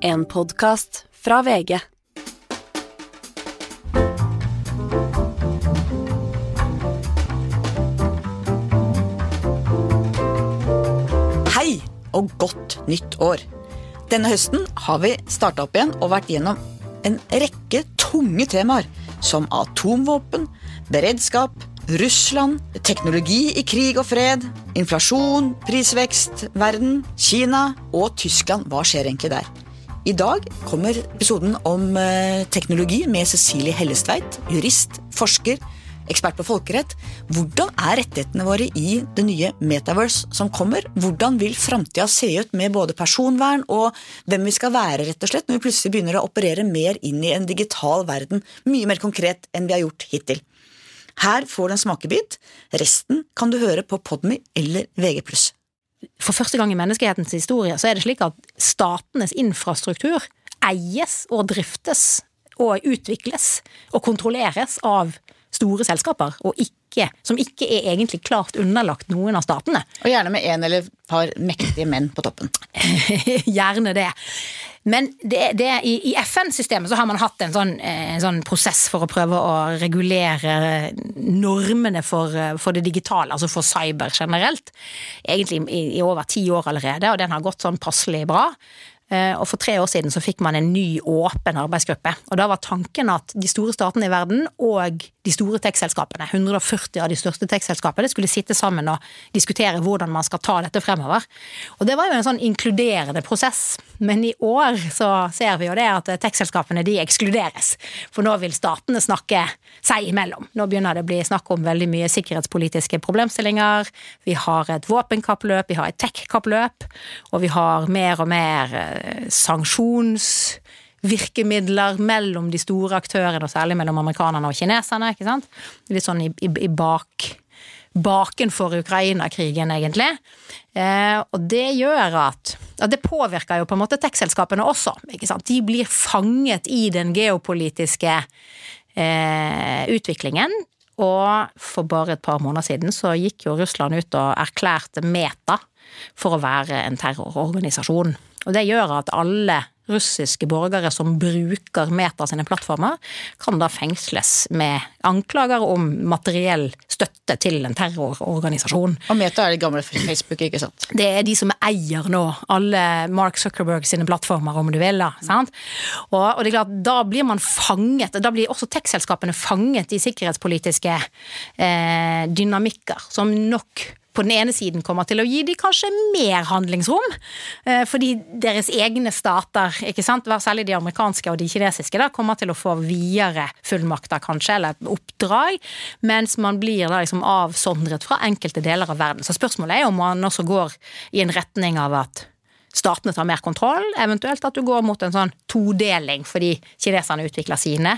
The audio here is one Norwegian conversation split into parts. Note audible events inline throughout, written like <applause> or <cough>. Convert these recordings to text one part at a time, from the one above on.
En podkast fra VG. Hei og godt nytt år! Denne høsten har vi starta opp igjen og vært gjennom en rekke tunge temaer, som atomvåpen, beredskap, Russland, teknologi i krig og fred, inflasjon, prisvekst, verden, Kina og Tyskland. Hva skjer egentlig der? I dag kommer episoden om eh, teknologi med Cecilie Hellestveit, jurist, forsker, ekspert på folkerett. Hvordan er rettighetene våre i det nye Metaverse som kommer? Hvordan vil framtida se ut med både personvern og hvem vi skal være, rett og slett, når vi plutselig begynner å operere mer inn i en digital verden, mye mer konkret enn vi har gjort hittil? Her får du en smakebit. Resten kan du høre på Podmy eller VG+. For første gang i menneskehetens historie så er det slik at statenes infrastruktur eies og driftes og utvikles og kontrolleres av store selskaper, og ikke, som ikke er egentlig klart underlagt noen av statene. Og gjerne med en eller et par mektige menn på toppen. <laughs> Gjerne det. Men det, det, i, i FN-systemet så har man hatt en sånn, en sånn, prosess for å prøve å regulere normene for, for, det digitale, altså for cyber generelt. Egentlig i, i over ti år allerede, og den har gått sånn passelig bra. Eh, og for tre år siden så fikk man en ny åpen arbeidsgruppe. Og da var tanken at de store statene i verden og de store tech-selskapene, 140 av de største tech-selskapene, skulle sitte sammen og diskutere hvordan man skal ta dette fremover. Og det var jo en sånn inkluderende prosess. Men i år så ser vi jo det at tech-selskapene de ekskluderes. For nå vil statene snakke seg imellom. Nå begynner det å bli snakk om veldig mye sikkerhetspolitiske problemstillinger. Vi har et våpenkappløp, vi har et tech-kappløp, og vi har mer og mer eh, sanksjonsvirkemidler mellom de store aktørene, og særlig mellom amerikanerne og kineserne. ikke sant? Litt sånn i, i, i bak bakenfor Ukraina-krigen, egentlig. Eh, og det gjør at, at Det påvirker jo på en måte tech-selskapene også. ikke sant? De blir fanget i den geopolitiske eh, utviklingen. Og for bare et par måneder siden så gikk jo Russland ut og erklærte Meta for å være en terrororganisasjon. Og det gjør at alle russiske borgere som bruker Meta sine plattformer, kan da fengsles med anklager om materiell støtte til en terrororganisasjon. Og Meta er det gamle Facebook, ikke sant? Det er de som eier nå alle Mark Zuckerberg sine plattformer, om du vil. da, sant? Og, og det er klart, da blir man fanget, da blir også tech-selskapene fanget i sikkerhetspolitiske eh, dynamikker som nok på den ene siden kommer til å gi de kanskje mer handlingsrom, eh, fordi deres egne stater, ikke sant, særlig de amerikanske og de kinesiske, da, kommer til å få videre fullmakter, kanskje, eller oppdrag, mens man blir da liksom avsondret fra enkelte deler av verden. Så spørsmålet er om man også går i en retning av at statene tar mer kontroll, eventuelt at du går mot en sånn todeling fordi kineserne utvikler sine,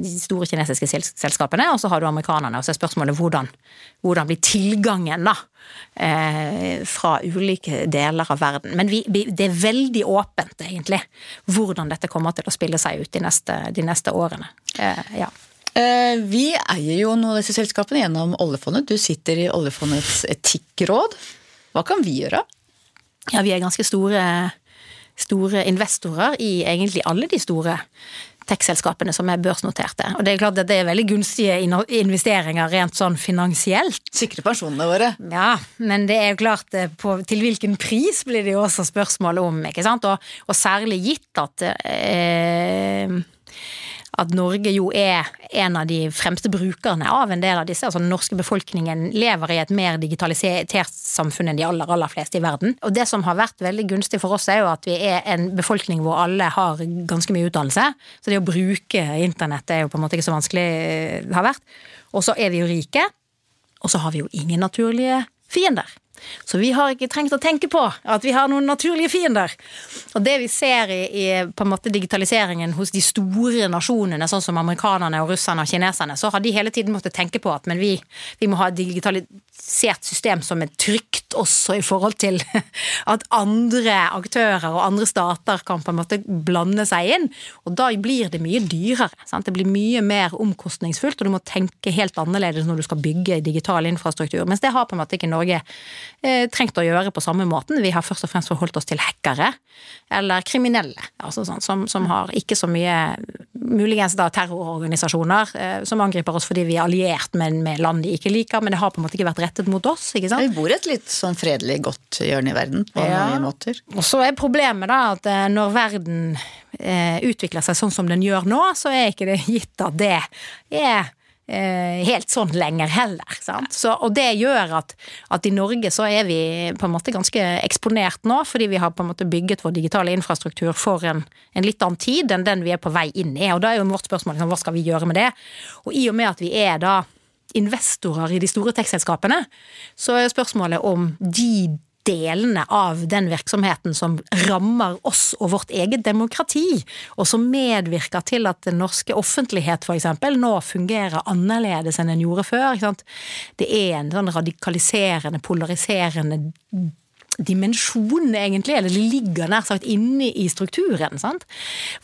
de store kinesiske selskapene, og så har du amerikanerne. Og så er spørsmålet hvordan, hvordan blir tilgangen da, eh, fra ulike deler av verden. Men vi, det er veldig åpent, egentlig, hvordan dette kommer til å spille seg ut de neste, de neste årene. Eh, ja. Vi eier jo noen av disse selskapene gjennom oljefondet. Du sitter i oljefondets etikkråd. Hva kan vi gjøre? Ja, vi er ganske store, store investorer i egentlig alle de store tech-selskapene som er børsnoterte. Og det er klart at det er veldig gunstige investeringer rent sånn finansielt. Sikre pensjonene våre. Ja, men det er jo klart eh, på, til hvilken pris blir det jo også spørsmål om, ikke sant. Og, og særlig gitt at eh, at Norge jo er en av de fremste brukerne av en del av disse. Altså den norske befolkningen lever i et mer digitalisert samfunn enn de aller, aller fleste i verden. Og det som har vært veldig gunstig for oss, er jo at vi er en befolkning hvor alle har ganske mye utdannelse. Så det å bruke internett er jo på en måte ikke så vanskelig det eh, har vært. Og så er vi jo rike. Og så har vi jo ingen naturlige fiender. Så vi har ikke trengt å tenke på at vi har noen naturlige fiender. Og det vi ser i, i på en måte digitaliseringen hos de store nasjonene, sånn som amerikanerne og russerne og kineserne, så har de hele tiden måttet tenke på at men vi, vi må ha et digitalisert system som er trygt også i forhold til <laughs> at andre aktører og andre stater kan på en måte blande seg inn. Og da blir det mye dyrere. Sant? Det blir mye mer omkostningsfullt, og du må tenke helt annerledes når du skal bygge digital infrastruktur. Mens det har på en måte ikke Norge trengt å gjøre på samme måten. Vi har først og fremst forholdt oss til hackere, eller kriminelle, altså sånn, som, som, har ikke så mye Muligens da terrororganisasjoner eh, som angriper oss fordi vi er alliert med, med, land de ikke liker, men det har på en måte ikke vært rettet mot oss. ikke sant? Vi bor et litt sånn fredelig, godt hjørne i verden på ja. mange måter. Og så er problemet da at eh, når verden eh, utvikler seg sånn som den gjør nå, så er ikke det gitt at det er Eh, helt sånn lenger heller. Så, og det gjør at, at, i Norge så er vi på en måte ganske eksponert nå, fordi vi har på en måte bygget vår digitale infrastruktur for en, en litt annen tid enn den vi er på vei inn i. Og da er jo vårt spørsmål liksom, hva skal vi gjøre med det? Og i og med at vi er da investorer i de store tekstselskapene, så er spørsmålet om de delene av den virksomheten som rammer oss og vårt eget demokrati, og som medvirker til at den norske offentlighet f.eks. nå fungerer annerledes enn den gjorde før. Det er en sånn radikaliserende, polariserende dimensjon, egentlig, eller det ligger nær sagt inne i strukturen. sant?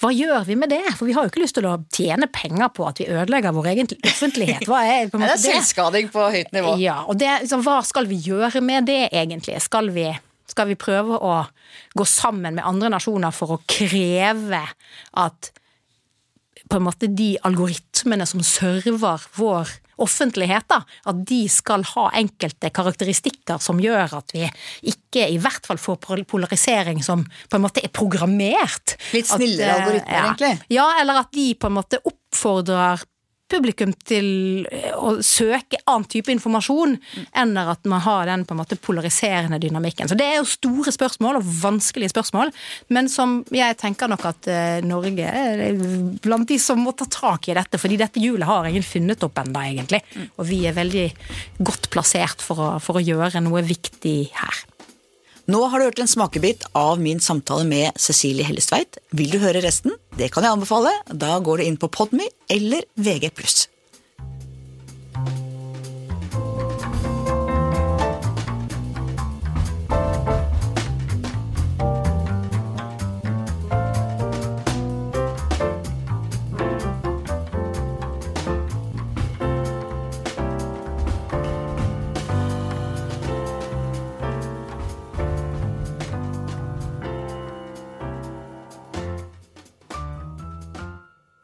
Hva gjør vi med det? For vi har jo ikke lyst til å tjene penger på at vi ødelegger vår egen offentlighet. Hva er, på en <laughs> måte det er selvskading på høyt nivå. Ja, og det, liksom, Hva skal vi gjøre med det, egentlig? Skal vi, skal vi prøve å gå sammen med andre nasjoner for å kreve at på en måte de algoritmene som server vår offentlighet, da, at de skal ha enkelte karakteristikker som gjør at vi ikke i hvert fall får polarisering som på en måte er programmert. Litt snillere at, algoritmer, ja, egentlig? Ja, eller at de på en måte oppfordrer publikum til eh, å søke annen type informasjon enn at man har den på en måte polariserende dynamikken. Så det er jo store spørsmål, og vanskelige spørsmål, men som jeg tenker nok at eh, Norge er blant de som må ta tak i dette, fordi dette hjulet har ingen funnet opp ennå, egentlig. Og vi er veldig godt plassert for å, for å gjøre noe viktig her. Nå har du hørt en smakebit av min samtale med Cecilie Hellestveit. Vil du høre resten? Det kan jeg anbefale. Da går du inn på Podmy eller VG+.